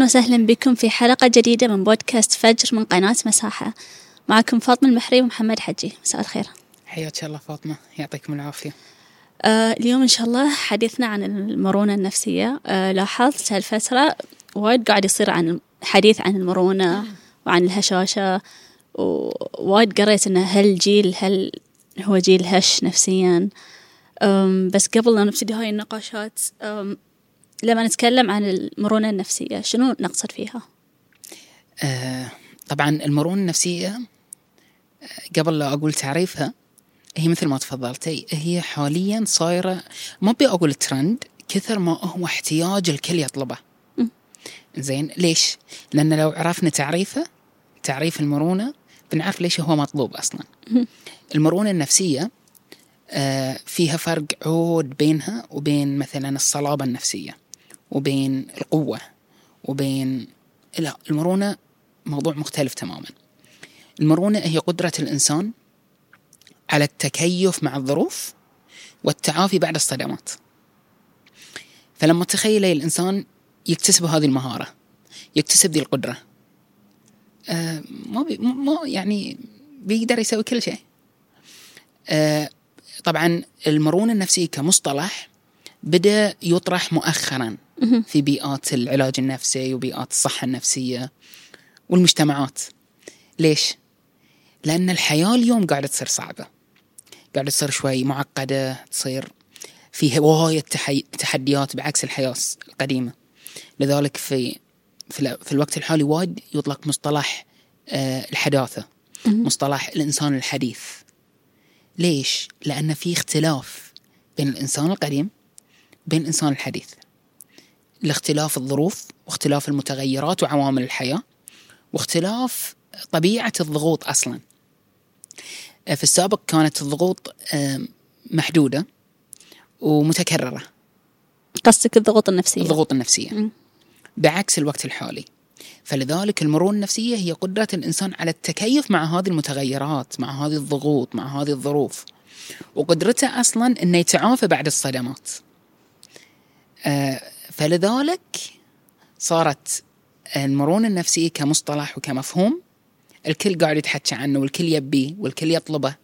أهلا وسهلا بكم في حلقة جديدة من بودكاست فجر من قناة مساحة. معكم فاطمة المحري ومحمد حجي. مساء الخير. حياك الله فاطمة. يعطيكم العافية. آه اليوم إن شاء الله حديثنا عن المرونة النفسية. آه لاحظت هالفترة وايد قاعد يصير عن حديث عن المرونة وعن الهشاشة. ووايد قريت إن هالجيل هل هو جيل هش نفسيا. بس قبل لا نبتدي هاي النقاشات لما نتكلم عن المرونة النفسية شنو نقصد فيها؟ آه طبعا المرونة النفسية آه، قبل لا أقول تعريفها هي مثل ما تفضلتي هي حاليا صايرة ما أبي أقول ترند كثر ما هو احتياج الكل يطلبه. زين ليش؟ لأن لو عرفنا تعريفه تعريف المرونة بنعرف ليش هو مطلوب أصلا. المرونة النفسية آه، فيها فرق عود بينها وبين مثلا الصلابة النفسية. وبين القوة وبين لا المرونة موضوع مختلف تماما. المرونة هي قدرة الإنسان على التكيف مع الظروف والتعافي بعد الصدمات. فلما تخيلي الإنسان يكتسب هذه المهارة يكتسب ذي القدرة آه ما, بي ما يعني بيقدر يسوي كل شيء. آه طبعا المرونة النفسية كمصطلح بدأ يطرح مؤخرا. في بيئات العلاج النفسي وبيئات الصحة النفسية والمجتمعات. ليش؟ لأن الحياة اليوم قاعدة تصير صعبة. قاعدة تصير شوي معقدة تصير فيها وايد تحديات بعكس الحياة القديمة. لذلك في في الوقت الحالي وايد يطلق مصطلح آه، الحداثة. مصطلح الإنسان الحديث. ليش؟ لأن في اختلاف بين الإنسان القديم وبين الإنسان الحديث. لاختلاف الظروف واختلاف المتغيرات وعوامل الحياة واختلاف طبيعة الضغوط أصلا. في السابق كانت الضغوط محدودة ومتكررة. قصدك الضغوط النفسية؟ الضغوط النفسية. م. بعكس الوقت الحالي. فلذلك المرونة النفسية هي قدرة الإنسان على التكيف مع هذه المتغيرات مع هذه الضغوط مع هذه الظروف. وقدرته أصلا أنه يتعافى بعد الصدمات. آه فلذلك صارت المرونة النفسية كمصطلح وكمفهوم. الكل قاعد يتحكى عنه والكل يبيه والكل يطلبه.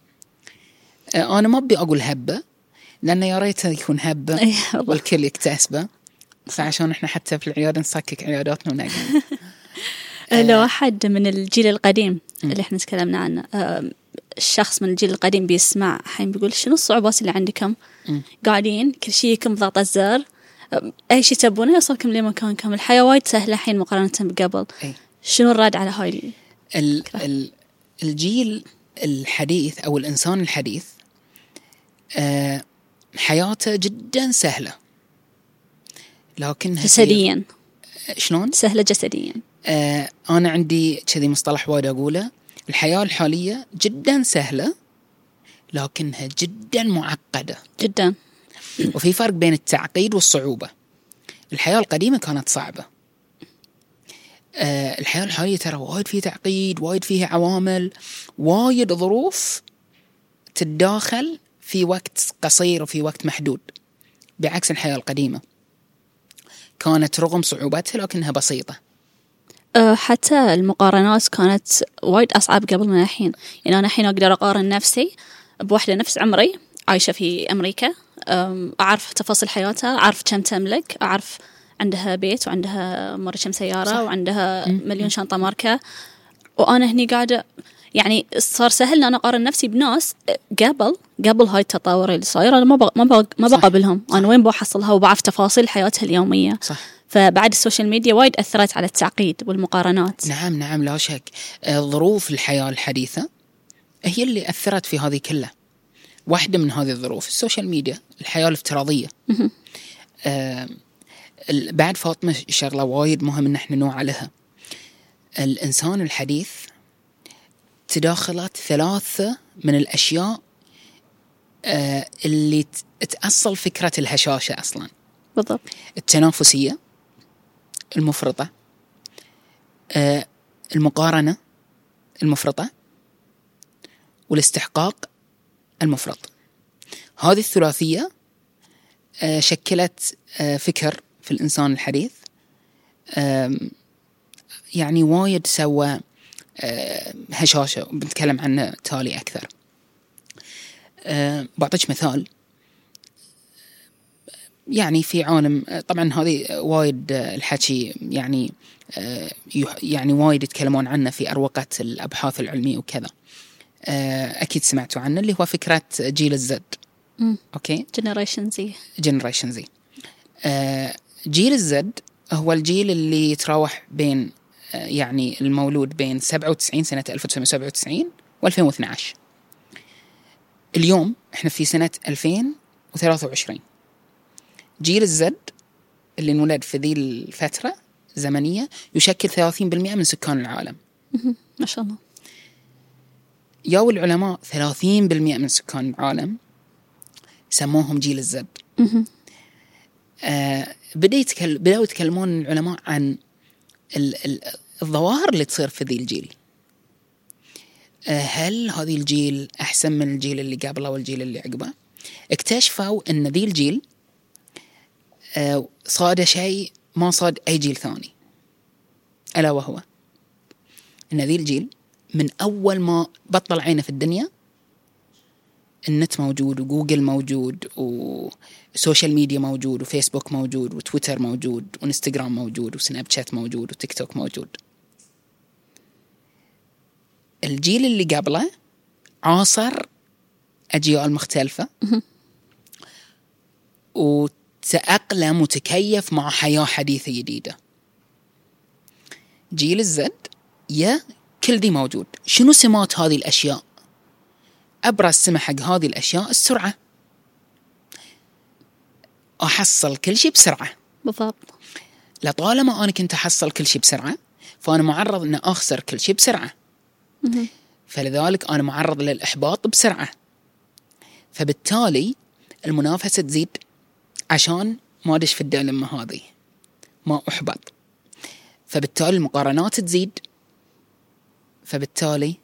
آه أنا ما أبي أقول هبة لأنه يا ريته يكون هبة والكل يكتسبه. فعشان إحنا حتى في العيادة نصكك عياداتنا ونقل لو أحد من الجيل القديم اللي إحنا تكلمنا عنه الشخص من الجيل القديم بيسمع حين بيقول شنو الصعوبات اللي عندكم؟ قاعدين كل شيء يكم ضغط الزر. أي شيء تبونه يوصلكم لمكانكم الحياة وايد سهلة حين مقارنة بقبل. شنو الرد على هاي ال ال الجيل الحديث أو الإنسان الحديث أه حياته جدا سهلة. لكن جسديا. شلون؟ سهلة جسديا. آه أنا عندي كذي مصطلح وايد أقوله. الحياة الحالية جدا سهلة لكنها جدا معقدة. جدا. وفي فرق بين التعقيد والصعوبة. الحياة القديمة كانت صعبة. آه الحياة الحالية ترى وايد فيها تعقيد وايد فيها عوامل وايد ظروف تتداخل في وقت قصير وفي وقت محدود. بعكس الحياة القديمة. كانت رغم صعوبتها لكنها بسيطة. أه، حتى المقارنات كانت وايد أصعب قبل من الحين. يعني أنا الحين أقدر أقارن نفسي بواحدة نفس عمري عايشة في أمريكا أعرف تفاصيل حياتها أعرف كم تملك أعرف عندها بيت وعندها مرة كم سيارة صح. وعندها مليون شنطة ماركة. وأنا هني قاعدة يعني صار سهل إن أنا أقارن نفسي بناس قبل قبل هاي التطور اللي صاير أنا ما بق ما بق ما بقابلهم. أنا وين بحصلها وبعرف تفاصيل حياتها اليومية. صح. فبعد السوشيال ميديا وايد أثرت على التعقيد والمقارنات. نعم نعم لا شك. آه، ظروف الحياة الحديثة هي اللي أثرت في هذه كلها. واحدة من هذه الظروف السوشيال ميديا الحياة الافتراضية. آه بعد فاطمة شغلة وايد مهم إن إحنا نوعى لها الإنسان الحديث تداخلت ثلاثة من الأشياء آه اللي تأصل فكرة الهشاشة أصلا. بالضبط. التنافسية المفرطة آه المقارنة المفرطة والاستحقاق المفرط. هذه الثلاثية آه شكلت آه فكر في الإنسان الحديث. يعني وايد سوى آه، هشاشة وبنتكلم عنه تالي أكثر. بعطيك مثال. يعني في عالم طبعا هذه وايد الحكي يعني يعني وايد يتكلمون عنه في أروقة الأبحاث العلمية وكذا. أه أكيد سمعتوا عنه اللي هو فكرة جيل ال Z okay؟ generation Z generation Z جيل ال Z هو الجيل اللي يتراوح بين آه، يعني المولود بين 97 سنة 1997 و 2012 اليوم إحنا في سنة 2023 جيل ال Z اللي انولد في ذي الفترة الزمنية يشكل 30% من سكان العالم. ما شاء الله. ياو العلماء 30% من سكان العالم سموهم جيل الزد آه بدأ بدأوا يتكلمون العلماء عن ال ال الظواهر اللي تصير في ذي الجيل. آه هل هذه الجيل أحسن من الجيل اللي قبله والجيل اللي عقبه؟ اكتشفوا أن ذي الجيل آه صاد شيء ما صاد أي جيل ثاني ألا وهو. أن ذي الجيل من أول ما بطل عينه في الدنيا النت موجود وجوجل موجود وسوشيال ميديا موجود وفيسبوك موجود وتويتر موجود وإنستغرام موجود وسناب شات موجود وتيك توك موجود. الجيل اللي قبله عاصر أجيال مختلفة. وتأقلم وتكيف مع حياة حديثة جديدة. جيل الزد يا كل دي موجود. شنو سمات هذه الأشياء؟ أبرز سمة حق هذه الأشياء السرعة. أحصل كل شيء بسرعة. بالضبط. لطالما أنا كنت أحصل كل شيء بسرعة فأنا معرض أن أخسر كل شيء بسرعة. فلذلك أنا معرض للإحباط بسرعة. فبالتالي المنافسة تزيد عشان ما أدش في الدلمة هذه. ما أحبط. فبالتالي المقارنات تزيد. فبالتالي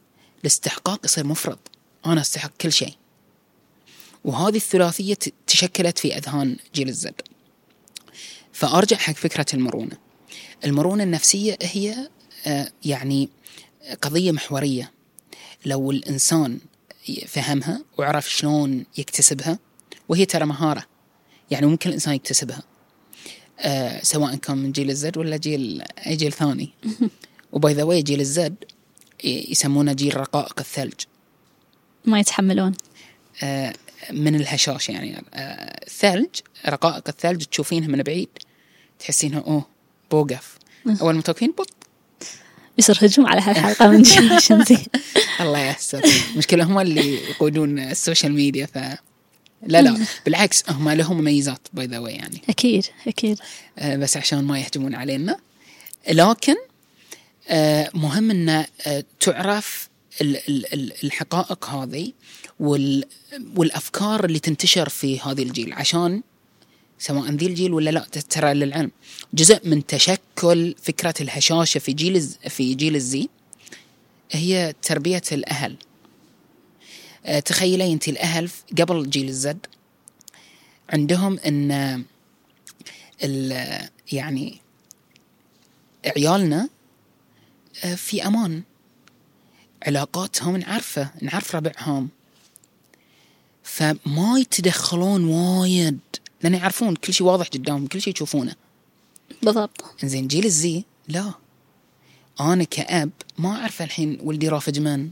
الاستحقاق يصير مفرط. أنا أستحق كل شيء. وهذه الثلاثية تشكلت في أذهان جيل الزد فأرجع حق فكرة المرونة. المرونة النفسية هي آه، يعني قضية محورية. لو الإنسان فهمها وعرف شلون يكتسبها وهي ترى مهارة. يعني ممكن الإنسان يكتسبها. أه سواء كان من جيل الزد ولا جيل أي جيل ثاني. وباي ذا جيل الزد يسمونه جيل رقائق الثلج. ما يتحملون. آه من الهشاش يعني. آه الثلج رقائق الثلج تشوفينها من بعيد. تحسينها أوه بوقف. أول ما توقفين بط. يصير هجوم على هالحلقة من شنزي. الله يستر المشكلة هم اللي يقودون السوشيال ميديا ف لا لا بالعكس هم لهم مميزات by the يعني. أكيد أكيد. آه بس عشان ما يهجمون علينا. لكن آه مهم إن آه تعرف الحقائق هذه والأفكار اللي تنتشر في هذه الجيل. عشان سواء ذي الجيل ولا لا ترى للعلم. جزء من تشكل فكرة الهشاشة في جيل في جيل الزي هي تربية الأهل. أه، تخيلي أنت الأهل قبل جيل الزد عندهم أن يعني عيالنا في أمان. علاقاتهم نعرفه نعرف ربعهم. فما يتدخلون وايد لأن يعرفون كل شيء واضح قدامهم كل شيء يشوفونه. بالضبط. زين جيل الزي؟ لا. أنا كأب ما أعرف الحين ولدي رافج من.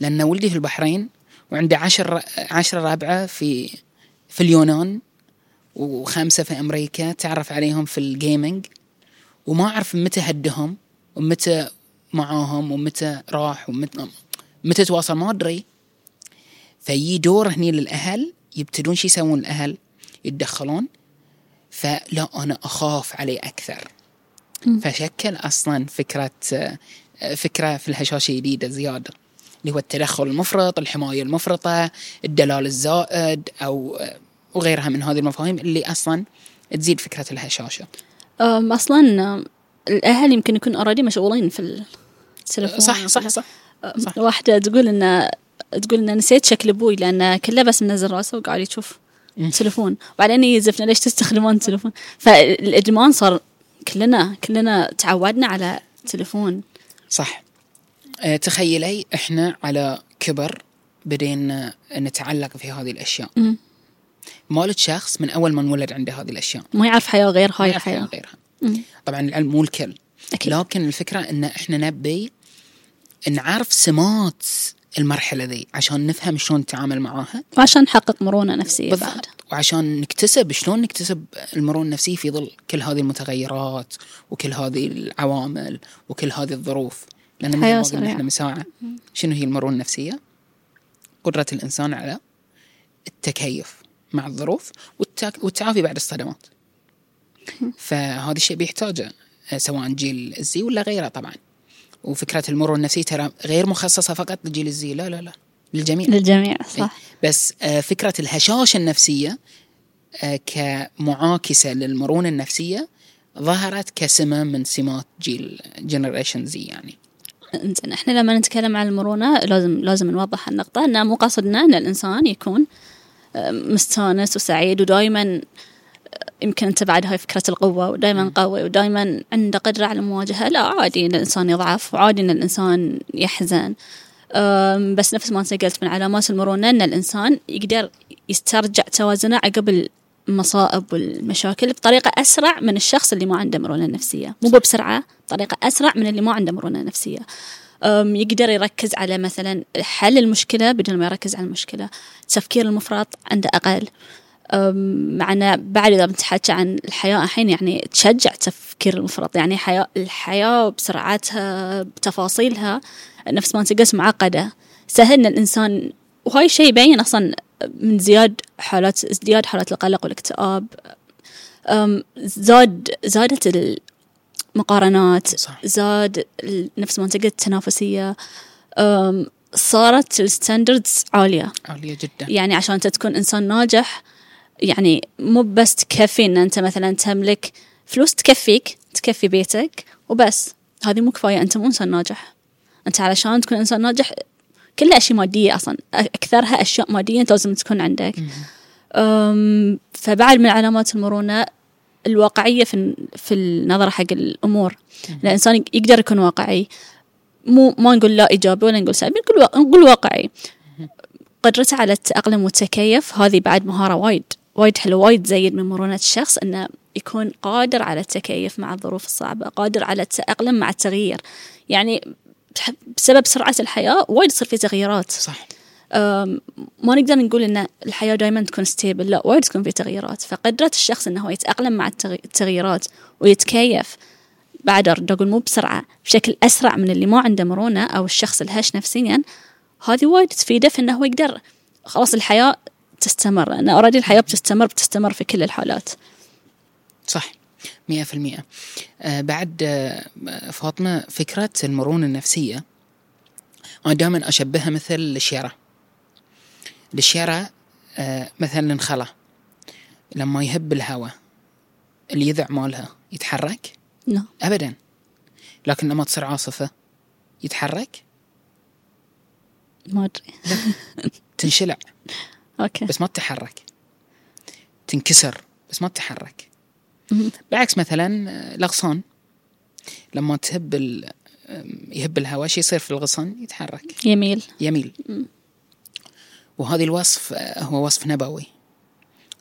لأن ولدي في البحرين وعنده عشر عشرة رابعة في في اليونان وخمسة في أمريكا تعرف عليهم في الجيمنج وما أعرف متى هدهم ومتى معاهم ومتى راح ومتى متى تواصل ما أدري. فيجي دور هني للأهل يبتدون شو يسوون الأهل يتدخلون. فلا أنا أخاف عليه أكثر. فشكل أصلا فكرة فكرة في الهشاشه جديدة زيادة. اللي هو التدخل المفرط الحماية المفرطة الدلال الزائد أو وغيرها من هذه المفاهيم اللي أصلا تزيد فكرة الهشاشه أصلا الأهل يمكن يكون اوريدي مشغولين في التلفون. صح صح صح, صح. واحدة تقول ان تقول إن نسيت شكل أبوي لأن كله بس منزل راسه وقاعد يشوف تلفون. وبعدين يزفنا ليش تستخدمون التلفون؟ فالإدمان صار كلنا كلنا تعودنا على التليفون صح. آه، تخيلي إحنا على كبر بدينا نتعلق في هذه الأشياء. مم. مولد شخص من أول ما انولد عنده هذه الأشياء. ما يعرف حياة غير هاي الحياة. غيرها. مم. طبعا العلم مو الكل أكيد لكن الفكرة إن إحنا نبي نعرف سمات المرحلة ذي عشان نفهم شلون نتعامل معاها وعشان نحقق مرونة نفسية بعد بالضبط وعشان نكتسب شلون نكتسب المرونة النفسية في ظل كل هذه المتغيرات وكل هذه العوامل وكل هذه الظروف لأن مثل ما قلنا. إحنا من ساعه شنو هي المرونة النفسية؟ قدرة الإنسان على التكيف مع الظروف والتعافي بعد الصدمات. فهذا الشيء بيحتاجه سواء جيل الزي ولا غيره طبعا. وفكرة المرونه النفسيه ترى غير مخصصة فقط لجيل الزي لا لا لا للجميع. للجميع صح بس آه، فكرة الهشاشة النفسية آه، كمعاكسة للمرونة النفسية ظهرت كسمة من سمات جيل جنريشن زي يعني إنزين إحنا لما نتكلم عن المرونة لازم لازم نوضح النقطة إنه مو قصدنا إن الإنسان يكون آه، مستانس وسعيد ودائما يمكن انت بعد هاي فكرة القوة ودائما قوي ودائما عنده قدرة على المواجهة. لا عادي إن الإنسان يضعف وعادي إن الإنسان يحزن. بس نفس ما أنت قلت من علامات المرونة إن الإنسان يقدر يسترجع توازنه عقب المصائب والمشاكل بطريقة أسرع من الشخص اللي ما عنده مرونة نفسية. مو بسرعة بطريقة أسرع من اللي ما عنده مرونة نفسية. يقدر يركز على مثلا حل المشكلة بدون ما يركز على المشكلة. التفكير المفرط عنده أقل. معنا بعد إذا بنتحكى عن الحياة الحين يعني تشجع التفكير المفرط. يعني حياة الحياة بسرعتها بتفاصيلها نفس ما أنت قلت معقدة. سهل إن الإنسان وهاي الشيء يبين أصلا من زياد حالات ازدياد حالات القلق والاكتئاب. زاد زادت المقارنات صح. زاد نفس ما أنت قلت التنافسية. صارت الستاندردز عالية. عالية جدا. يعني عشان أنت تكون إنسان ناجح يعني مو بس تكفي إن أنت مثلا تملك فلوس تكفيك تكفي بيتك وبس. هذه مو كفاية أنت مو إنسان ناجح. أنت علشان تكون إنسان ناجح كلها أشياء مادية أصلا أكثرها أشياء مادية أنت لازم تكون عندك. أم، فبعد من علامات المرونة الواقعية في في النظرة حق الأمور. الانسان يقدر يكون واقعي. مو ما نقول لا إيجابي ولا نقول سلبي نقول نقول واقعي. قدرته على التأقلم والتكيف هذه بعد مهارة وايد. وايد حلوة وايد زيد من مرونة الشخص إنه يكون قادر على التكيف مع الظروف الصعبة قادر على التأقلم مع التغيير. يعني بسبب سرعة الحياة وايد يصير في تغييرات. صح. ما نقدر نقول إن الحياة دائما تكون stable لا وايد تكون في تغييرات. فقدرة الشخص إنه هو يتأقلم مع التغي- التغييرات ويتكيف بعد أرد أقول مو بسرعة بشكل أسرع من اللي ما عنده مرونة أو الشخص الهش نفسيا هذه وايد تفيده في إنه هو يقدر خلاص الحياة تستمر لأن already الحياة بتستمر بتستمر في كل الحالات. صح مئة في المئة آه بعد آه فاطمة فكرة المرونة النفسية. أنا دائما أشبهها مثل الشيرة. الشيرة آه مثلا الخلا. لما يهب الهواء اليذع مالها يتحرك؟ لا أبدا. لكن لما تصير عاصفة يتحرك؟ ما أدري. تنشلع. أوكي. بس ما تتحرك. تنكسر بس ما تتحرك. بعكس مثلا الأغصان. لما تهب ال... يهب الهواء شو يصير في الغصن؟ يتحرك. يميل. يميل. وهذا الوصف آه، هو وصف نبوي.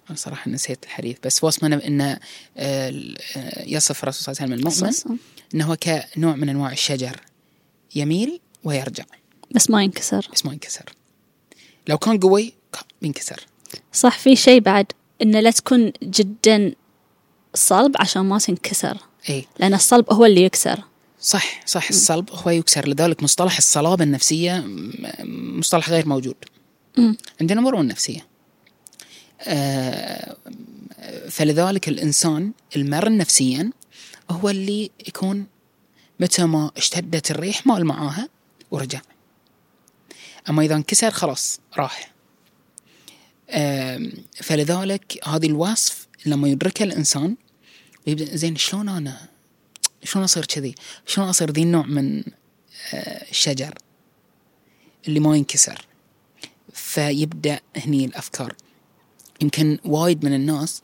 أنا صراحة نسيت الحديث بس وصف نب... إنه آه، آه، يصف الرسول صلى الله عليه وسلم المؤمن. إنه هو كنوع من أنواع الشجر. يميل ويرجع. بس ما ينكسر. بس ما ينكسر. لو كان قوي بينكسر صح في شيء بعد انه لا تكون جدا صلب عشان ما تنكسر. اي لأن الصلب هو اللي يكسر. صح صح الصلب هو يكسر لذلك مصطلح الصلابة النفسية م- مصطلح غير موجود. مم. عندنا مرونة نفسية. آه، فلذلك الإنسان المرن نفسيا هو اللي يكون متى ما اشتدت الريح مال معاها ورجع. أما إذا انكسر خلاص راح. فلذلك هذه الوصف لما يدركها الإنسان يبدأ زين شلون أنا؟ شلون أصير كذي؟ شلون أصير ذي النوع من آه، الشجر اللي ما ينكسر؟ فيبدأ هني الأفكار. يمكن وايد من الناس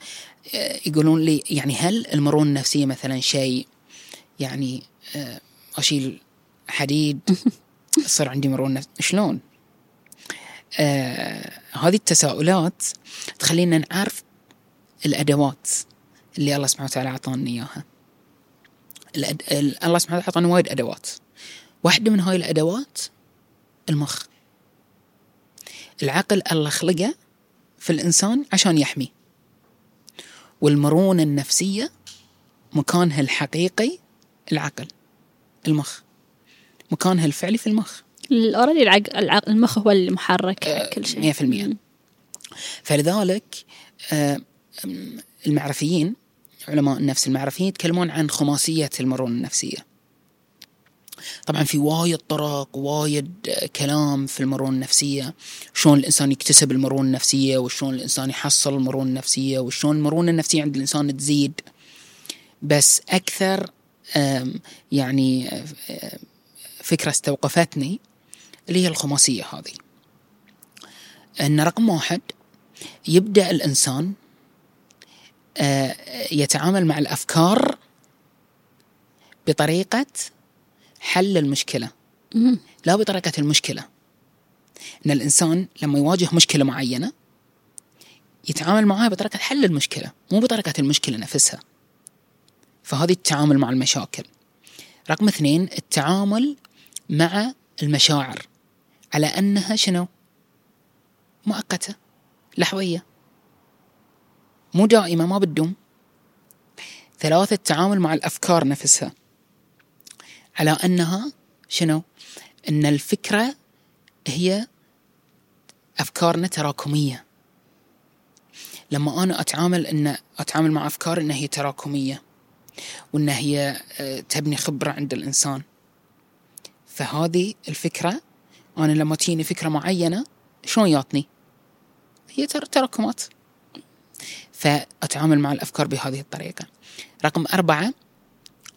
آه، يقولون لي يعني هل المرونة النفسية مثلا شيء؟ يعني آه، أشيل حديد يصير عندي مرونة شلون؟ آه هذه التساؤلات تخلينا نعرف الأدوات اللي الله سبحانه وتعالى أعطانا إياها. الأد... ال- الله سبحانه وتعالى أعطانا وايد أدوات. واحدة من هاي الأدوات المخ. العقل الله خلقه في الإنسان عشان يحمي. والمرونة النفسية مكانها الحقيقي العقل المخ. مكانها الفعلي في المخ. اوريدي العقل العقل المخ هو المحرك آه، كل شيء مية في المية. مم. فلذلك آه، م- المعرفيين علماء النفس المعرفيين يتكلمون عن خماسية المرونة النفسية طبعا في وايد طرق وايد آه، كلام في المرونة النفسية شلون الإنسان يكتسب المرونة النفسية وشلون الإنسان يحصل المرونة النفسية وشلون المرونة النفسية عند الإنسان تزيد بس أكثر آم، يعني آه، آه، فكرة استوقفتني اللي هي الخماسية هذه. أن رقم واحد يبدأ الإنسان آه، يتعامل مع الأفكار بطريقة حل المشكلة. لا بطريقة المشكلة. أن الإنسان لما يواجه مشكلة معينة يتعامل معها بطريقة حل المشكلة مو بطريقة المشكلة نفسها. فهذه التعامل مع المشاكل. رقم اثنين التعامل مع المشاعر. على أنها شنو؟ مؤقتة لحظية مو دائمة ما بتدوم. ثلاثة التعامل مع الأفكار نفسها. على أنها شنو؟ أن الفكرة هي أفكارنا تراكمية. لما أنا أتعامل أن أتعامل مع أفكار أنها هي تراكمية وأن هي آه، تبني خبرة عند الإنسان. فهذه الفكرة أنا لما تجيني فكرة معينة شلون ياتني هي تر- تراكمات. فأتعامل مع الأفكار بهذه الطريقة. رقم أربعة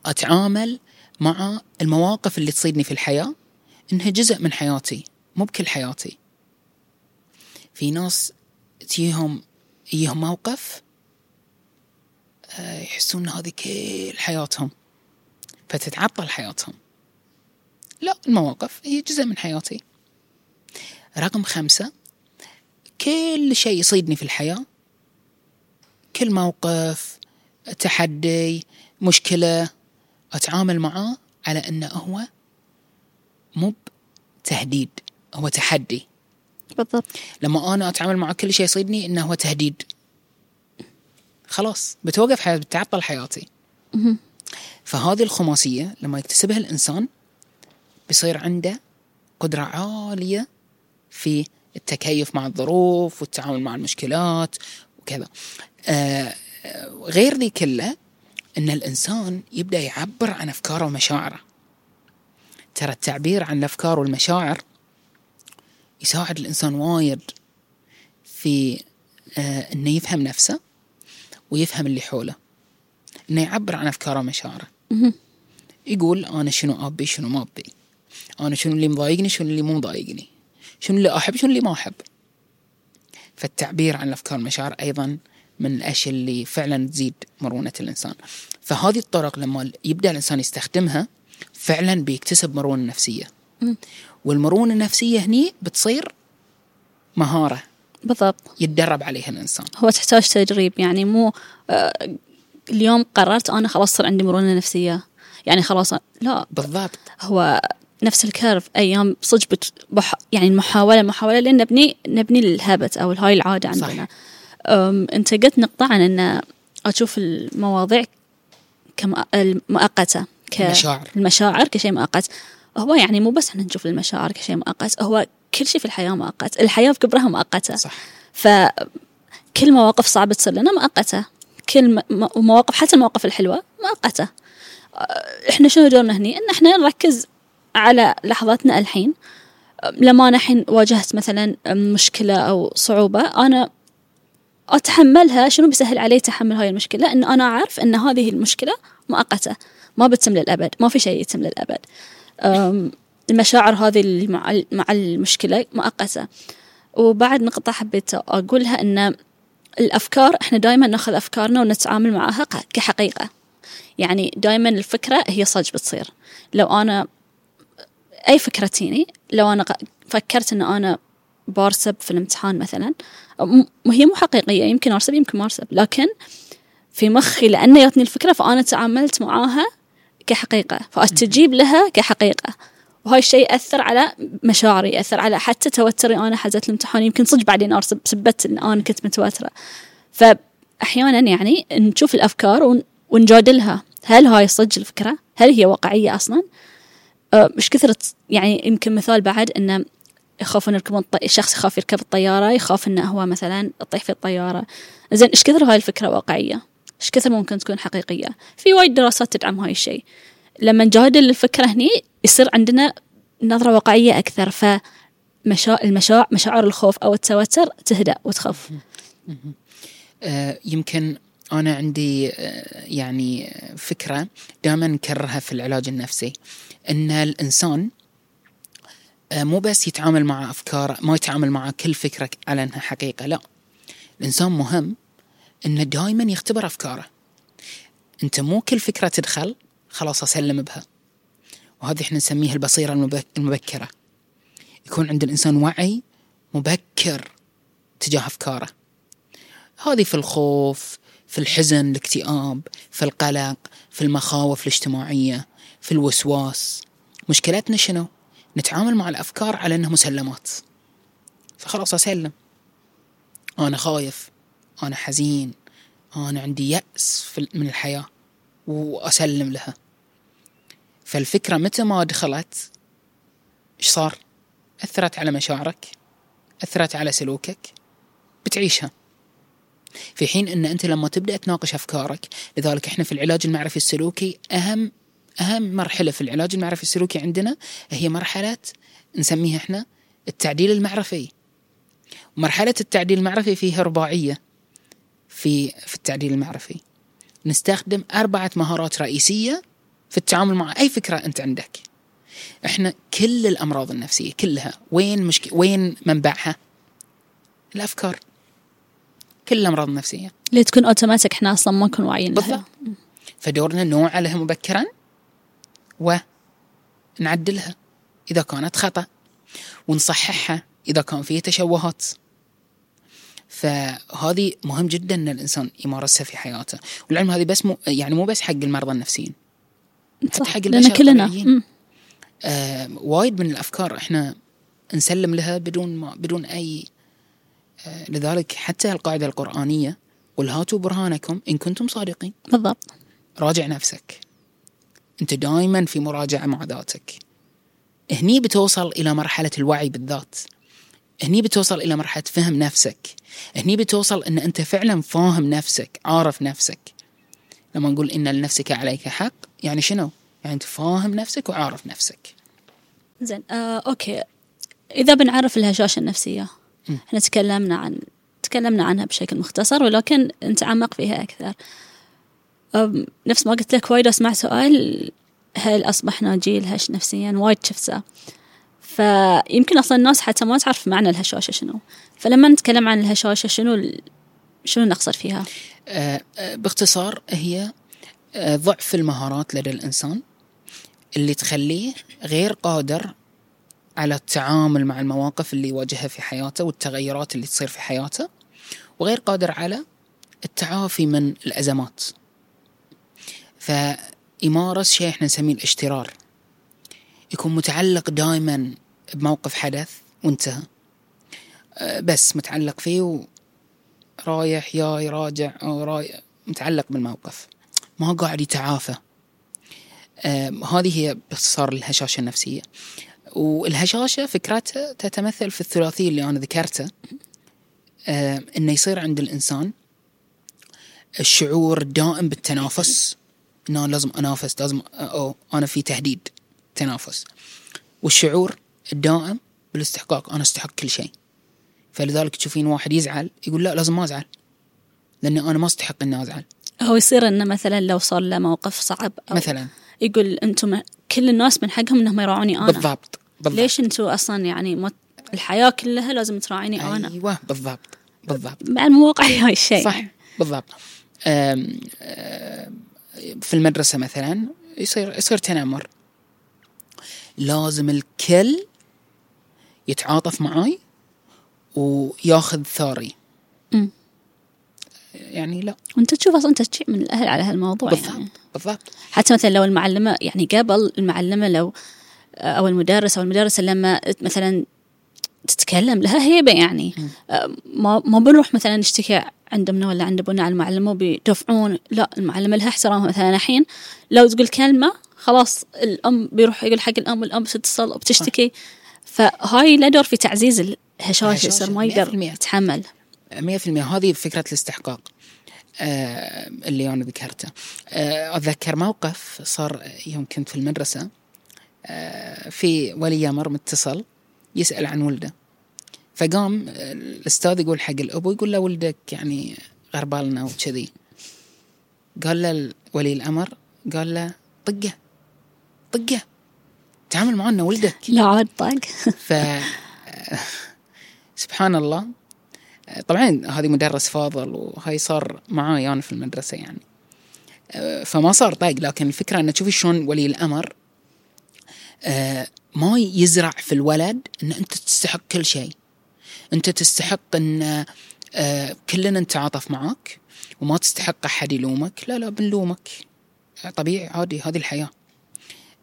أتعامل مع المواقف اللي تصيدني في الحياة إنها جزء من حياتي مو بكل حياتي. في ناس تجيهم يجيهم موقف آه، يحسون إن هذه كل حياتهم. فتتعطل حياتهم. لا المواقف هي جزء من حياتي. رقم خمسة كل شيء يصيدني في الحياة كل موقف تحدي مشكلة أتعامل معاه على أنه هو مو تهديد هو تحدي. بالضبط. لما أنا أتعامل مع كل شيء يصيدني إنه هو تهديد. خلاص بتوقف حياتي بتعطل حياتي. فهذه الخماسية لما يكتسبها الإنسان بيصير عنده قدرة عالية في التكيف مع الظروف والتعامل مع المشكلات وكذا. آه غير ذي كله أن الإنسان يبدأ يعبر عن أفكاره ومشاعره. ترى التعبير عن الأفكار والمشاعر يساعد الإنسان وايد في آه أنه يفهم نفسه ويفهم اللي حوله. إنه يعبر عن أفكاره ومشاعره. يقول أنا شنو أبي شنو ما أبي. أنا شنو اللي مضايقني شنو اللي مو مضايقني. شنو اللي أحب شنو اللي ما أحب. فالتعبير عن الأفكار والمشاعر أيضا من الأشياء اللي فعلا تزيد مرونة الإنسان. فهذه الطرق لما يبدأ الإنسان يستخدمها فعلا بيكتسب مرونة نفسية. مم. والمرونة النفسية هني بتصير مهارة بالضبط. يتدرب عليها الإنسان. هو تحتاج تدريب يعني مو آه، اليوم قررت أنا خلاص صار عندي مرونة نفسية. يعني خلاص لا. بالضبط. هو نفس الكيرف أيام صدق. بح... يعني المحاوله محاولة لين نبني نبني الهابت أو هاي العادة. عندنا. أنت قلت نقطه عن إن أشوف المواضيع كمؤقته ك... المشاعر. المشاعر كشيء مؤقت هو يعني مو بس إحنا نشوف المشاعر كشيء مؤقت هو كل شيء في الحياة مؤقت الحياة بكبرها مؤقتة صح فكل مواقف صعبة تصير لنا مؤقتة كل مواقف حتى المواقف الحلوة مؤقتة أه، إحنا شنو دورنا هني إن إحنا نركز على لحظاتنا الحين لما أنا الحين واجهت مثلا مشكلة أو صعوبة أنا أتحملها شنو بيسهل علي تحمل هاي المشكلة؟ ان أنا أعرف إن هذه المشكلة مؤقتة ما بتتم للأبد ما في شيء يتم للأبد. أم، المشاعر هذه اللي مع المشكلة مؤقتة. وبعد نقطة حبيت أقولها أن الأفكار إحنا دائما نأخذ أفكارنا ونتعامل معها كحقيقة. يعني دائما الفكرة هي صج بتصير. لو أنا أي فكرة تيني؟ لو أنا فكرت أن أنا بارسب في الامتحان مثلا هي مو حقيقية يمكن أرسب يمكن ما أرسب لكن في مخي لأنه جاتني الفكرة فأنا تعاملت معاها كحقيقة فأستجيب لها كحقيقة. وهاي الشيء أثر على مشاعري أثر على حتى توتري أنا حزت الامتحان يمكن صدق بعدين أرسب سبت إن أنا كنت متوترة. فأحيانا يعني نشوف الأفكار ون- ونجادلها. هل هاي صدق الفكرة؟ هل هي واقعية أصلا؟ مش كثرة يعني يمكن مثال بعد إنه يخافون يركبون الط... الشخص يخاف يركب الطيارة يخاف إنه هو مثلا تطيح في الطيارة. زين إيش كثر هاي الفكرة واقعية؟ إيش كثر ممكن تكون حقيقية؟ في وايد دراسات تدعم هاي الشيء. لما نجادل الفكرة هني يصير عندنا نظرة واقعية أكثر فمشا... المشاعر مشاعر الخوف أو التوتر تهدأ وتخف. آه، يمكن أنا عندي يعني فكرة دائما نكررها في العلاج النفسي أن الإنسان آه، مو بس يتعامل مع أفكار ما يتعامل مع كل فكرة على أنها حقيقة لا. الإنسان مهم أنه دائما يختبر أفكاره. أنت مو كل فكرة تدخل خلاص أسلم بها. وهذه إحنا نسميها البصيرة المبك- المبكرة. يكون عند الإنسان وعي مبكر تجاه أفكاره. هذه في الخوف في الحزن الاكتئاب في القلق في المخاوف الاجتماعية في الوسواس. مشكلتنا شنو؟ نتعامل مع الأفكار على أنها مسلمات. فخلاص أسلم. أنا خايف أنا حزين أنا عندي يأس من الحياة وأسلم لها. فالفكرة متى ما دخلت؟ إيش صار؟ أثرت على مشاعرك؟ أثرت على سلوكك؟ بتعيشها. في حين أن أنت لما تبدأ تناقش أفكارك لذلك إحنا في العلاج المعرفي السلوكي أهم أهم مرحلة في العلاج المعرفي السلوكي عندنا هي مرحلة نسميها إحنا التعديل المعرفي. مرحلة التعديل المعرفي فيها رباعية في في التعديل المعرفي. نستخدم أربعة مهارات رئيسية في التعامل مع أي فكرة أنت عندك. إحنا كل الأمراض النفسية كلها وين مشك... وين منبعها؟ الأفكار. كل الأمراض النفسية. اللي تكون اوتوماتيك إحنا أصلا ما نكون واعيين لها. بالضبط. فدورنا نوعى لها مبكرا ونعدلها إذا كانت خطأ ونصححها إذا كان فيها تشوهات. فهذه مهم جدا إن الإنسان يمارسها في حياته. والعلم هذه بس مو يعني مو بس حق المرضى النفسيين. حتى صح حق البشر كلنا. آه وايد من الأفكار إحنا نسلم لها بدون ما بدون أي لذلك حتى القاعدة القرآنية قل هاتوا برهانكم إن كنتم صادقين. بالضبط. راجع نفسك. أنت دائما في مراجعة مع ذاتك. هني بتوصل إلى مرحلة الوعي بالذات. هني بتوصل إلى مرحلة فهم نفسك. هني بتوصل إن أنت فعلا فاهم نفسك عارف نفسك. لما نقول إن لنفسك عليك حق يعني شنو؟ يعني أنت فاهم نفسك وعارف نفسك. زين آه، أوكي. إذا بنعرف الهشاشة النفسية مم. إحنا تكلمنا عن تكلمنا عنها بشكل مختصر ولكن نتعمق فيها أكثر. أم، نفس ما قلت لك وايد أسمع سؤال هل اصبحنا جيل هش نفسيا؟ وايد شفته. فيمكن أصلا الناس حتى ما تعرف معنى الهشاشة شنو. فلما نتكلم عن الهشاشة شنو شنو نقصد فيها؟ آه، آه، باختصار هي آه، ضعف المهارات لدى الإنسان اللي تخليه غير قادر على التعامل مع المواقف اللي يواجهها في حياته والتغيرات اللي تصير في حياته وغير قادر على التعافي من الأزمات. فيمارس شيء إحنا نسميه الاشترار. يكون متعلق دائما بموقف حدث وانتهى. آه، بس متعلق فيه رايح جاي راجع أو رايح متعلق بالموقف. ما قاعد يتعافى. آم، هذه هي باختصار الهشاشة النفسية. والهشاشة فكرتها تتمثل في الثلاثي اللي أنا ذكرته آم، إنه يصير عند الإنسان الشعور الدائم بالتنافس. أنا لازم أنافس لازم أو أنا في تهديد تنافس. والشعور الدائم بالاستحقاق أنا أستحق كل شيء. فلذلك تشوفين واحد يزعل يقول لا لازم ما أزعل. لأني أنا ما أستحق إني أزعل. هو يصير إنه مثلا لو صار له موقف صعب أو مثلا. يقول أنتم كل الناس من حقهم إنهم يراعوني أنا. بالضبط. بالضبط. ليش أنتم أصلا يعني ما الحياة كلها لازم تراعيني أنا؟ أيوه بالضبط بالضبط. مع مو واقعي هاي الشيء. صح بالضبط. آم، آم، في المدرسة مثلا يصير يصير تنمر. لازم الكل يتعاطف معاي وياخذ ثاري. يعني لا. وانت تشوف أصلا تشجيع من الأهل على هالموضوع بالضبط يعني. بالضبط. حتى مثلا لو المعلمة يعني قبل المعلمة لو أو المدرس أو المدرسة لما مثلا تتكلم لها هيبة يعني. ما ما بنروح مثلا نشتكي عند امنا ولا عند أبونا على المعلمه وبيدفعون. لا المعلمه لها احترامها مثلا الحين. لو تقول كلمة خلاص الأم بيروح يقول حق الأم والأم بتتصل وبتشتكي. فهاي له دور في تعزيز الهشاشه يصير ما 100%. يقدر يتحمل. 100% هذه فكرة الاستحقاق آه اللي أنا ذكرته. آه أتذكر موقف صار يوم كنت في المدرسة. آه في ولي أمر متصل يسأل عن ولده. فقام آه، الأستاذ يقول حق الأبو يقول له ولدك يعني غربالنا وكذي. قال له ولي الأمر قال له طقه طقه. تعامل معنا ولدك. لا عاد طاق. ف سبحان الله. طبعا هذه مدرس فاضل وهاي صار معاي أنا في المدرسة يعني. فما صار طاق لكن الفكرة إنه تشوفي شلون ولي الأمر آه، ما يزرع في الولد إن أنت تستحق كل شيء. أنت تستحق إن آه، كلنا نتعاطف معك وما تستحق أحد يلومك. لا لا بنلومك. طبيعي عادي هذه الحياة.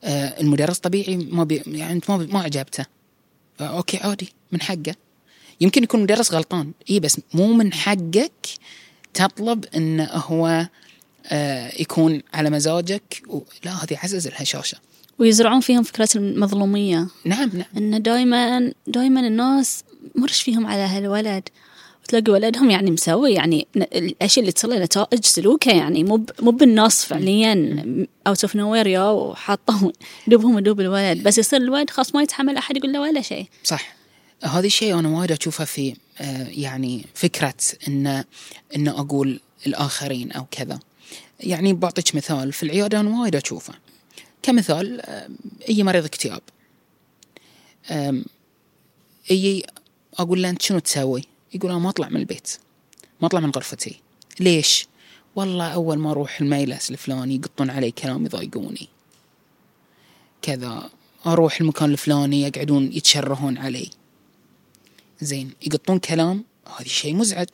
آه، المدرس طبيعي ما بي يعني أنت ما ما عجبته آه، okay عادي من حقه. يمكن يكون مدرس غلطان. اي بس مو من حقك تطلب انه هو آه يكون على مزاجك و... لا هذه عزز الهشاشة. ويزرعون فيهم فكرة المظلومية. نعم نعم. انه دائما دائما الناس مرش فيهم على هالولد. وتلاقي ولدهم يعني مسوي يعني الأشياء اللي تصير نتائج سلوكة يعني مو مو بالنص فعليا. out of nowhere يا وحاطوا دوبهم ودوب الولد. بس يصير الولد خلاص ما يتحمل أحد يقول له ولا شيء. صح. هذا الشيء أنا وايد أشوفه في آه يعني فكرة إن إن أقول الآخرين أو كذا. يعني بعطيك مثال في العيادة أنا وايد أشوفه. كمثال أي مريض اكتئاب. أي أقول له أنت شنو تسوي؟ يقول أنا ما أطلع من البيت ما أطلع من غرفتي. ليش؟ والله أول ما أروح الميلس الفلاني يقطون علي كلام يضايقوني. كذا أروح المكان الفلاني يقعدون يتشرهون علي. زين يقطون كلام هذا شيء مزعج.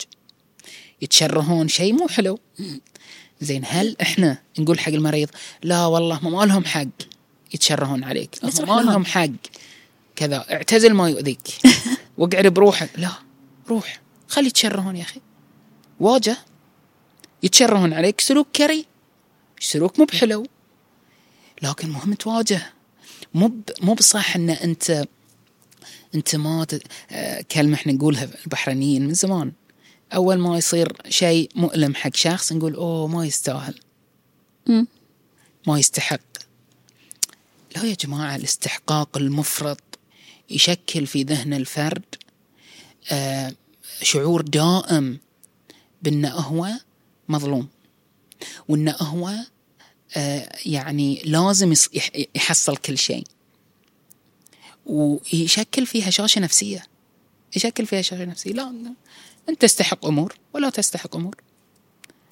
يتشرهون شيء مو حلو. زين هل إحنا نقول حق المريض لا والله ما لهم حق يتشرهون عليك. ما لهم. حق. كذا اعتزل ما يؤذيك. واقعد بروحك لا روح. خلي يتشرهون يا أخي. واجه يتشرهون عليك. سلوك كري. سلوك مو بحلو. لكن مهم تواجه. مو مو بصح إن انت أنت ما ت... آه، كلمة إحنا نقولها البحرينيين من زمان. أول ما يصير شيء مؤلم حق شخص نقول أوه ما يستاهل. ما يستحق لا يا جماعة الاستحقاق المفرط يشكل في ذهن الفرد آه شعور دائم بأنه هو مظلوم وأنه هو آه يعني لازم يحصل كل شيء ويشكل فيه هشاشة نفسية يشكل فيها هشاشة نفسية لا. أنت تستحق أمور ولا تستحق أمور.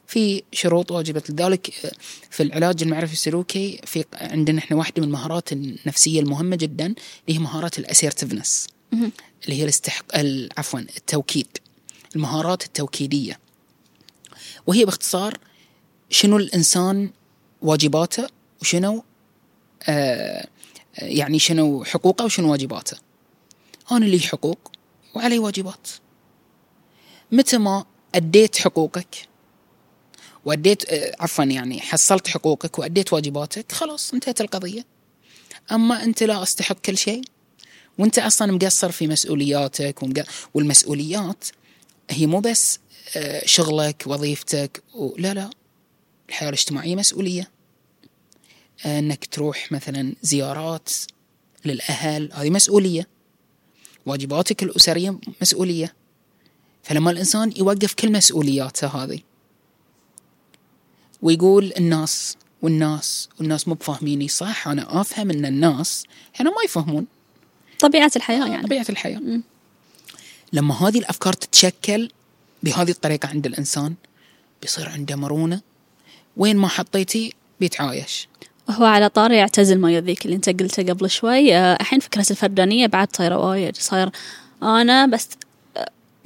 في شروط واجبة لذلك آه، في العلاج المعرفي السلوكي في عندنا إحنا واحدة من المهارات النفسية المهمة جدا اللي هي مهارات الاسيرتفنس. اللي هي الاستحق ال- عفوا التوكيد. المهارات التوكيدية. وهي باختصار شنو الإنسان واجباته وشنو آه يعني شنو حقوقه وشنو واجباته. أنا لي حقوق وعلي واجبات. متى ما أديت حقوقك وأديت آه عفوا يعني حصلت حقوقك وأديت واجباتك خلاص انتهت القضية أما أنت لا أستحق كل شيء وأنت أصلا مقصر في مسؤولياتك. والمسؤوليات هي مو بس آه، شغلك وظيفتك. لا لا الحياة الاجتماعية مسؤولية آه، إنك تروح مثلا زيارات للأهل هذه مسؤولية واجباتك الأسرية مسؤولية فلما الإنسان يوقف كل مسؤولياته هذه ويقول الناس والناس والناس مو بفاهميني صح أنا أفهم إن الناس إحنا ما يفهمون. طبيعة الحياة يعني. طبيعة الحياة. لما هذه الأفكار تتشكل بهذه الطريقة عند الإنسان بيصير عنده مرونة. وين ما حطيتي بيتعايش. هو على طاري يعتزل ما يؤذيك اللي أنت قلته قبل شوي. آه، الحين فكرة الفردانية بعد طايرة وايد. صاير أنا بس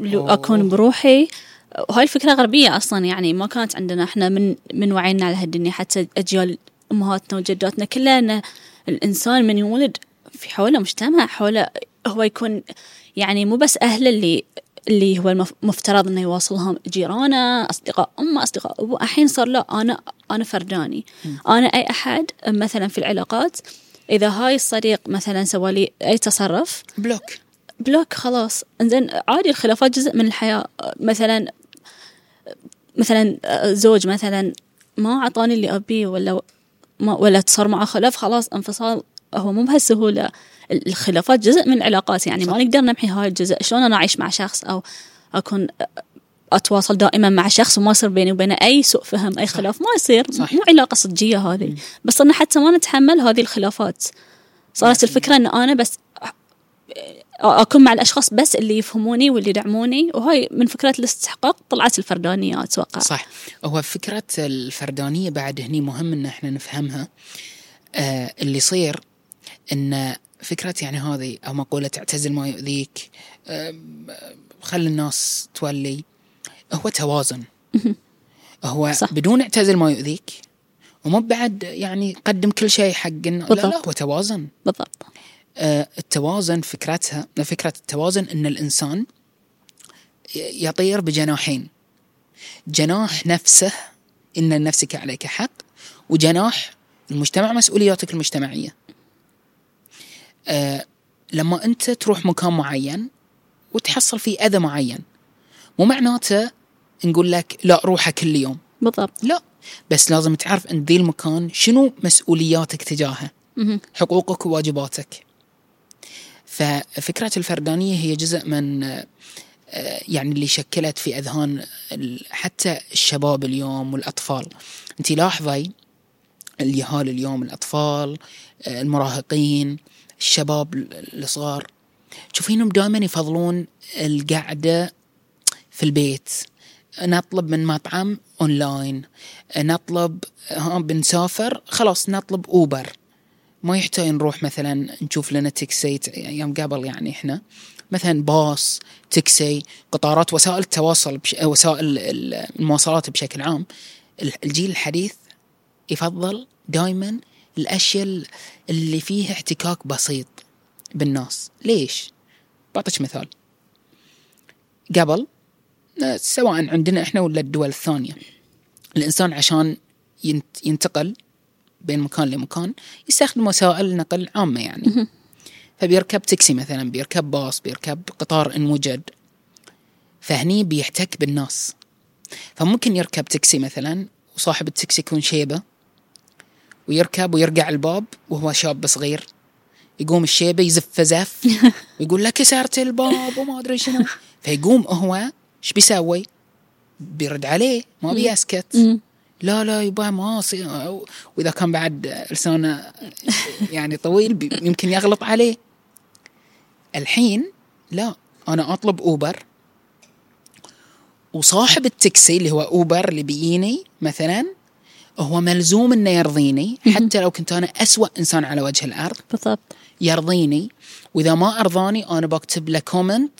لو. أكون بروحي. وهاي الفكرة غربية أصلا يعني ما كانت عندنا إحنا من من وعينا على هالدنيا حتى أجيال أمهاتنا وجداتنا كلها ان الإنسان من يولد في حولة مجتمع حولة هو يكون يعني مو بس اهله اللي اللي هو المف- مفترض إنه يواصلهم جيرانه أصدقاء أمه أصدقاء أبوه. الحين صار لا أنا أنا فرداني. أنا أي أحد مثلا في العلاقات إذا هاي الصديق مثلا سوى لي أي تصرف block. block خلاص. إنزين عادي الخلافات جزء من الحياة. مثلا مثلا زوج مثلا ما أعطاني اللي ابيه ولا ما ولا صار معه خلاف خلاص انفصال. هو مو بهالسهولة. الخلافات جزء من العلاقات يعني ما صح. نقدر نمحي هاي الجزء. شلون أنا أعيش مع شخص أو أكون أتواصل دائما مع شخص وما يصير بيني وبينه أي سوء فهم أي. خلاف ما يصير. صح. مو علاقة صجية هذه. بس صرنا حتى ما نتحمل هذه الخلافات. صارت الفكرة إن أنا بس اكون مع الأشخاص بس اللي يفهموني واللي يدعموني وهاي من فكرة الاستحقاق طلعت الفردانية أتوقع. صح هو فكرة الفردانية بعد هني مهم إن إحنا نفهمها. آه اللي يصير إن فكرة يعني هذه أو مقولة اعتزل ما يؤذيك آه خلي الناس تولي هو توازن. هو صح. بدون اعتزل ما يؤذيك ومو بعد يعني قدم كل شيء حق لا لا. هو توازن. بالضبط. التوازن فكرتها فكرة التوازن أن الإنسان يطير بجناحين. جناح نفسه إن لنفسك عليك حق وجناح المجتمع مسؤولياتك المجتمعية. آه، لما أنت تروح مكان معين وتحصل فيه أذى معين مو معناته نقول لك لا روحه كل يوم. بالضبط. لا بس لازم تعرف أن ذي المكان شنو مسؤولياتك تجاهه. حقوقك وواجباتك. ففكرة الفردانية هي جزء من آه، يعني اللي شكلت في أذهان حتى الشباب اليوم والأطفال. أنت لاحظي اليهال اليوم الأطفال آه، المراهقين الشباب ال- الصغار. تشوفينهم دائما يفضلون القعدة في البيت. نطلب من مطعم اونلاين نطلب ها بنسافر خلاص نطلب اوبر ما يحتاج نروح مثلا نشوف لنا تاكسي أيام قبل يعني إحنا. مثلا باص تاكسي قطارات وسائل التواصل بش... وسائل ال- المواصلات بشكل عام. ال- الجيل الحديث يفضل دائما الأشياء اللي فيها احتكاك بسيط بالناس. ليش؟ بعطيك مثال. قبل سواء عندنا إحنا ولا الدول الثانية الإنسان عشان ينت- ينتقل بين مكان لمكان يستخدم وسائل نقل عامة يعني. فبيركب تاكسي مثلا بيركب باص بيركب قطار ان وجد فهني بيحتك بالناس. فممكن يركب تاكسي مثلا وصاحب التاكسي يكون شيبة ويركب ويرجع الباب وهو شاب صغير. يقوم الشيبة يزف زف ويقول لك كسرت الباب وما أدري شنو. فيقوم هو إيش بيسوي؟ بيرد عليه ما بيسكت. لا لا يبا ما وإذا كان بعد لسانه يعني طويل يمكن يغلط عليه. الحين لا أنا أطلب أوبر. وصاحب التاكسي اللي هو أوبر اللي بيجيني مثلا هو ملزوم إنه يرضيني. حتى لو كنت أنا أسوأ إنسان على وجه الأرض. بالضبط. يرضيني. وإذا ما أرضاني أنا بكتب له comment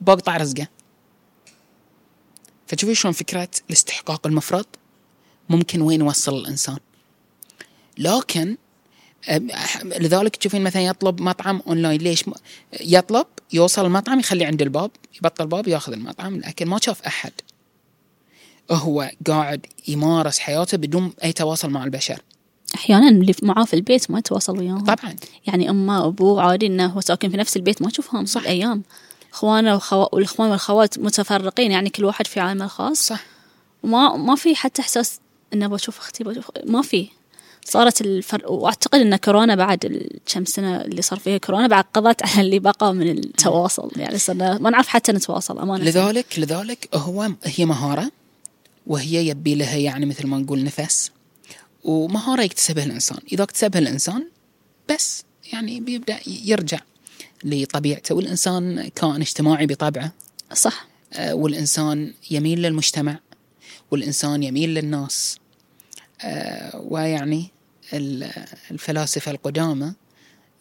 بقطع رزقه. فتشوفي شلون فكرة الاستحقاق المفرط ممكن وين يوصل الإنسان. لكن لذلك تشوفين مثلا يطلب مطعم أونلاين. ليش؟ يطلب يوصل المطعم يخليه عند الباب يبطل الباب ياخذ المطعم لكن ما شاف أحد. هو قاعد يمارس حياته بدون أي تواصل مع البشر. أحيانا اللي معاه في البيت ما يتواصل وياهم. طبعا. يعني أمه وابوه عادي إنه هو ساكن في نفس البيت ما تشوفهم. صح. الأيام إخوانه وخو... والإخوان والخوات متفرقين يعني كل واحد في عالمه الخاص. صح. وما ما في حتى إحساس انه بشوف أختي بشوف ما في. صارت الفرق وأعتقد إن كورونا بعد الكم سنة اللي صار فيها كورونا بعد قضت على اللي بقى من التواصل. يعني صرنا ما نعرف حتى نتواصل أمانة. لذلك لذلك هو هي مهارة وهي يبي لها يعني مثل ما نقول نفس ومهارة يكتسبها الإنسان. إذا اكتسبها الإنسان بس يعني بيبدأ يرجع لطبيعته. والإنسان كائن اجتماعي بطبعه. صح. آه، والإنسان يميل للمجتمع والإنسان يميل للناس. ويعني ال- الفلاسفة القدامى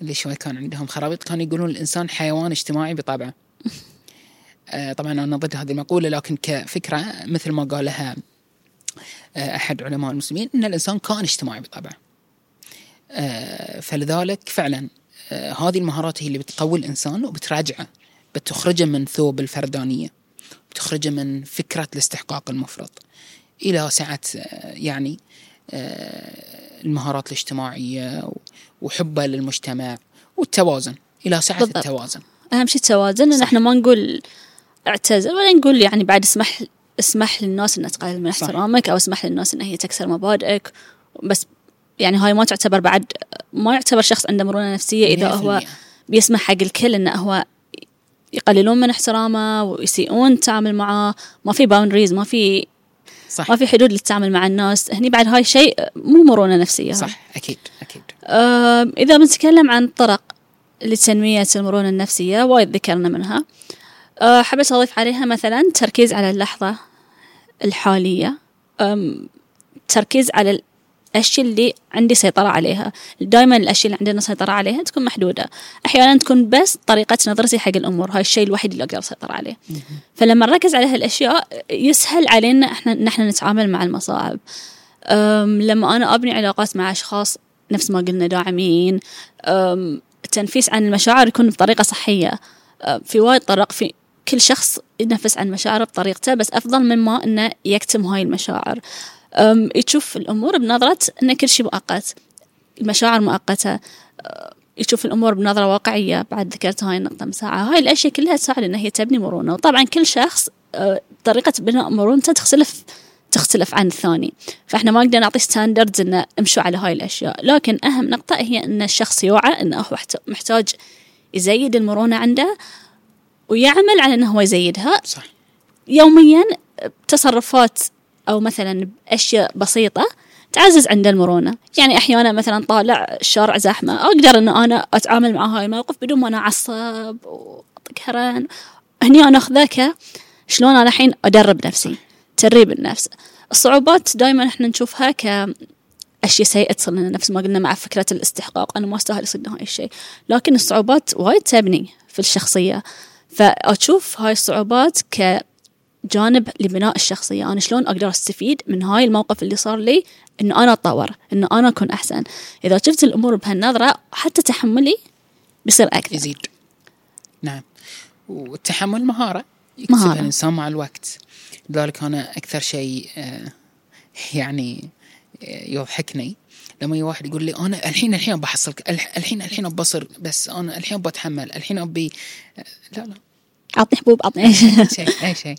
اللي شوي كان عندهم خرابيط كانوا يقولون الإنسان حيوان اجتماعي بطبعه. آه، طبعا أنا ضد هذه المقولة لكن كفكرة مثل ما قالها آه، أحد علماء المسلمين أن الإنسان كائن اجتماعي بطبعه. آه، فلذلك فعلا آه، هذه المهارات هي اللي بتقوي الإنسان وبتراجعه بتخرجه من ثوب الفردانية بتخرجه من فكرة الاستحقاق المفرط إلى سعة آه، يعني آه، المهارات الاجتماعية وحبه للمجتمع والتوازن إلى سعة بالضبط. التوازن أهم شيء التوازن ان صح. إحنا ما نقول اعتزل ولا نقول يعني بعد اسمح اسمح للناس إنها تقلل من. احترامك أو اسمح للناس إن هي تكسر مبادئك بس يعني هاي ما تعتبر بعد ما يعتبر شخص عنده مرونة نفسية إذا هو 100%. بيسمح حق الكل انه هو يقللون من احترامه ويسيئون التعامل معاه ما في باوندريز ما في صح ما في حدود للتعامل مع الناس. هني بعد هاي شيء مو مرونة نفسية هاي. صح أكيد أكيد. آه، إذا بنتكلم عن طرق لتنمية المرونة النفسية وايد ذكرنا منها. آه، حبيت أضيف عليها مثلا تركيز على اللحظة الحالية. أم، تركيز على الأشياء اللي عندي سيطرة عليها. دائما الأشياء اللي عندنا سيطرة عليها تكون محدودة. أحيانا تكون بس طريقة نظرتي حق الأمور. هاي الشيء الوحيد اللي أقدر أسيطر عليه. فلما نركز على هالأشياء يسهل علينا إحنا نحن نتعامل مع المصاعب. لما أنا أبني علاقات مع أشخاص نفس ما قلنا داعمين التنفيس عن المشاعر يكون بطريقة صحية. أم، في وايد طرق في كل شخص ينفس عن مشاعره بطريقته بس أفضل مما إنه يكتم هاي المشاعر. يشوف الأمور بنظرة إن كل شيء مؤقت. المشاعر مؤقتة. أه، يشوف الأمور بنظرة واقعية. بعد ذكرت هاي النقطة من ساعة هاي الأشياء كلها تساعد إن هي تبني مرونة. وطبعا كل شخص أه، طريقة بناء مرونته تختلف تختلف عن الثاني. فإحنا ما نقدر نعطي ستاندردز إنه امشوا على هاي الأشياء. لكن أهم نقطة هي إن الشخص يوعى انه هو محت- محتاج يزيد المرونة عنده ويعمل على إنه هو يزيدها. صح. يوميا بتصرفات أو مثلا بأشياء بسيطة تعزز عنده المرونة. يعني أحيانا مثلا طالع الشارع زحمة أقدر ان أنا أتعامل مع هاي الموقف بدون ما أنا أعصب وأطق هرن هني أنا اخذه ك شلون أنا الحين أدرب نفسي تدريب النفس. الصعوبات دائما إحنا نشوفها ك اشياء سيئة تصير لنا نفس ما قلنا مع فكرة الاستحقاق. أنا ما أستاهل يصير هاي الشيء. لكن الصعوبات وايد تبني في الشخصية. فأشوف هاي الصعوبات كجانب لبناء الشخصية. أنا شلون أقدر أستفيد من هاي الموقف اللي صار لي إنه أنا أتطور إنه أنا أكون أحسن. إذا شفت الأمور بهالنظرة حتى تحملي بيصير أكثر. يزيد. نعم. والتحمل مهارة. يكتسبها مهارة. الإنسان مع الوقت. لذلك أنا أكثر شيء آه، يعني آه، يضحكني لما يجي واحد يقول لي أنا الحين الحين بحصلك الح- الحين الحين بصر بس أنا الحين بتحمل الحين أبي آه، لا لا. عطني حبوب عطني أي شيء. أي شيء.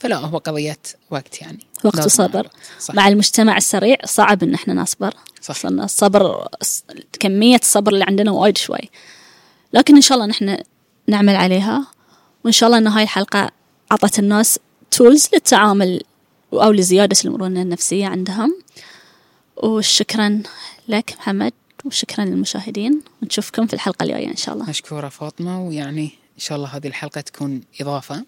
فلا هو قضية وقت يعني. وقت وصبر. مع الوقت. صح. مع المجتمع السريع صعب إن إحنا نصبر. صح. الصبر كمية الصبر اللي عندنا وايد شوي. لكن إن شاء الله نحن نعمل عليها وإن شاء الله أن هاي الحلقة أعطت الناس تولز للتعامل أو لزيادة المرونة النفسية عندهم. وشكرا لك محمد وشكرا للمشاهدين. ونشوفكم في الحلقة الجاية إن شاء الله. مشكورة فاطمة ويعني إن شاء الله هذه الحلقة تكون إضافة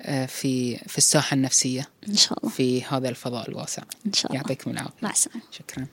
آه، في في الساحة النفسية إن شاء الله. في هذا الفضاء الواسع. إن شاء الله. يعطيكم العافية. مع السلامة. شكرا.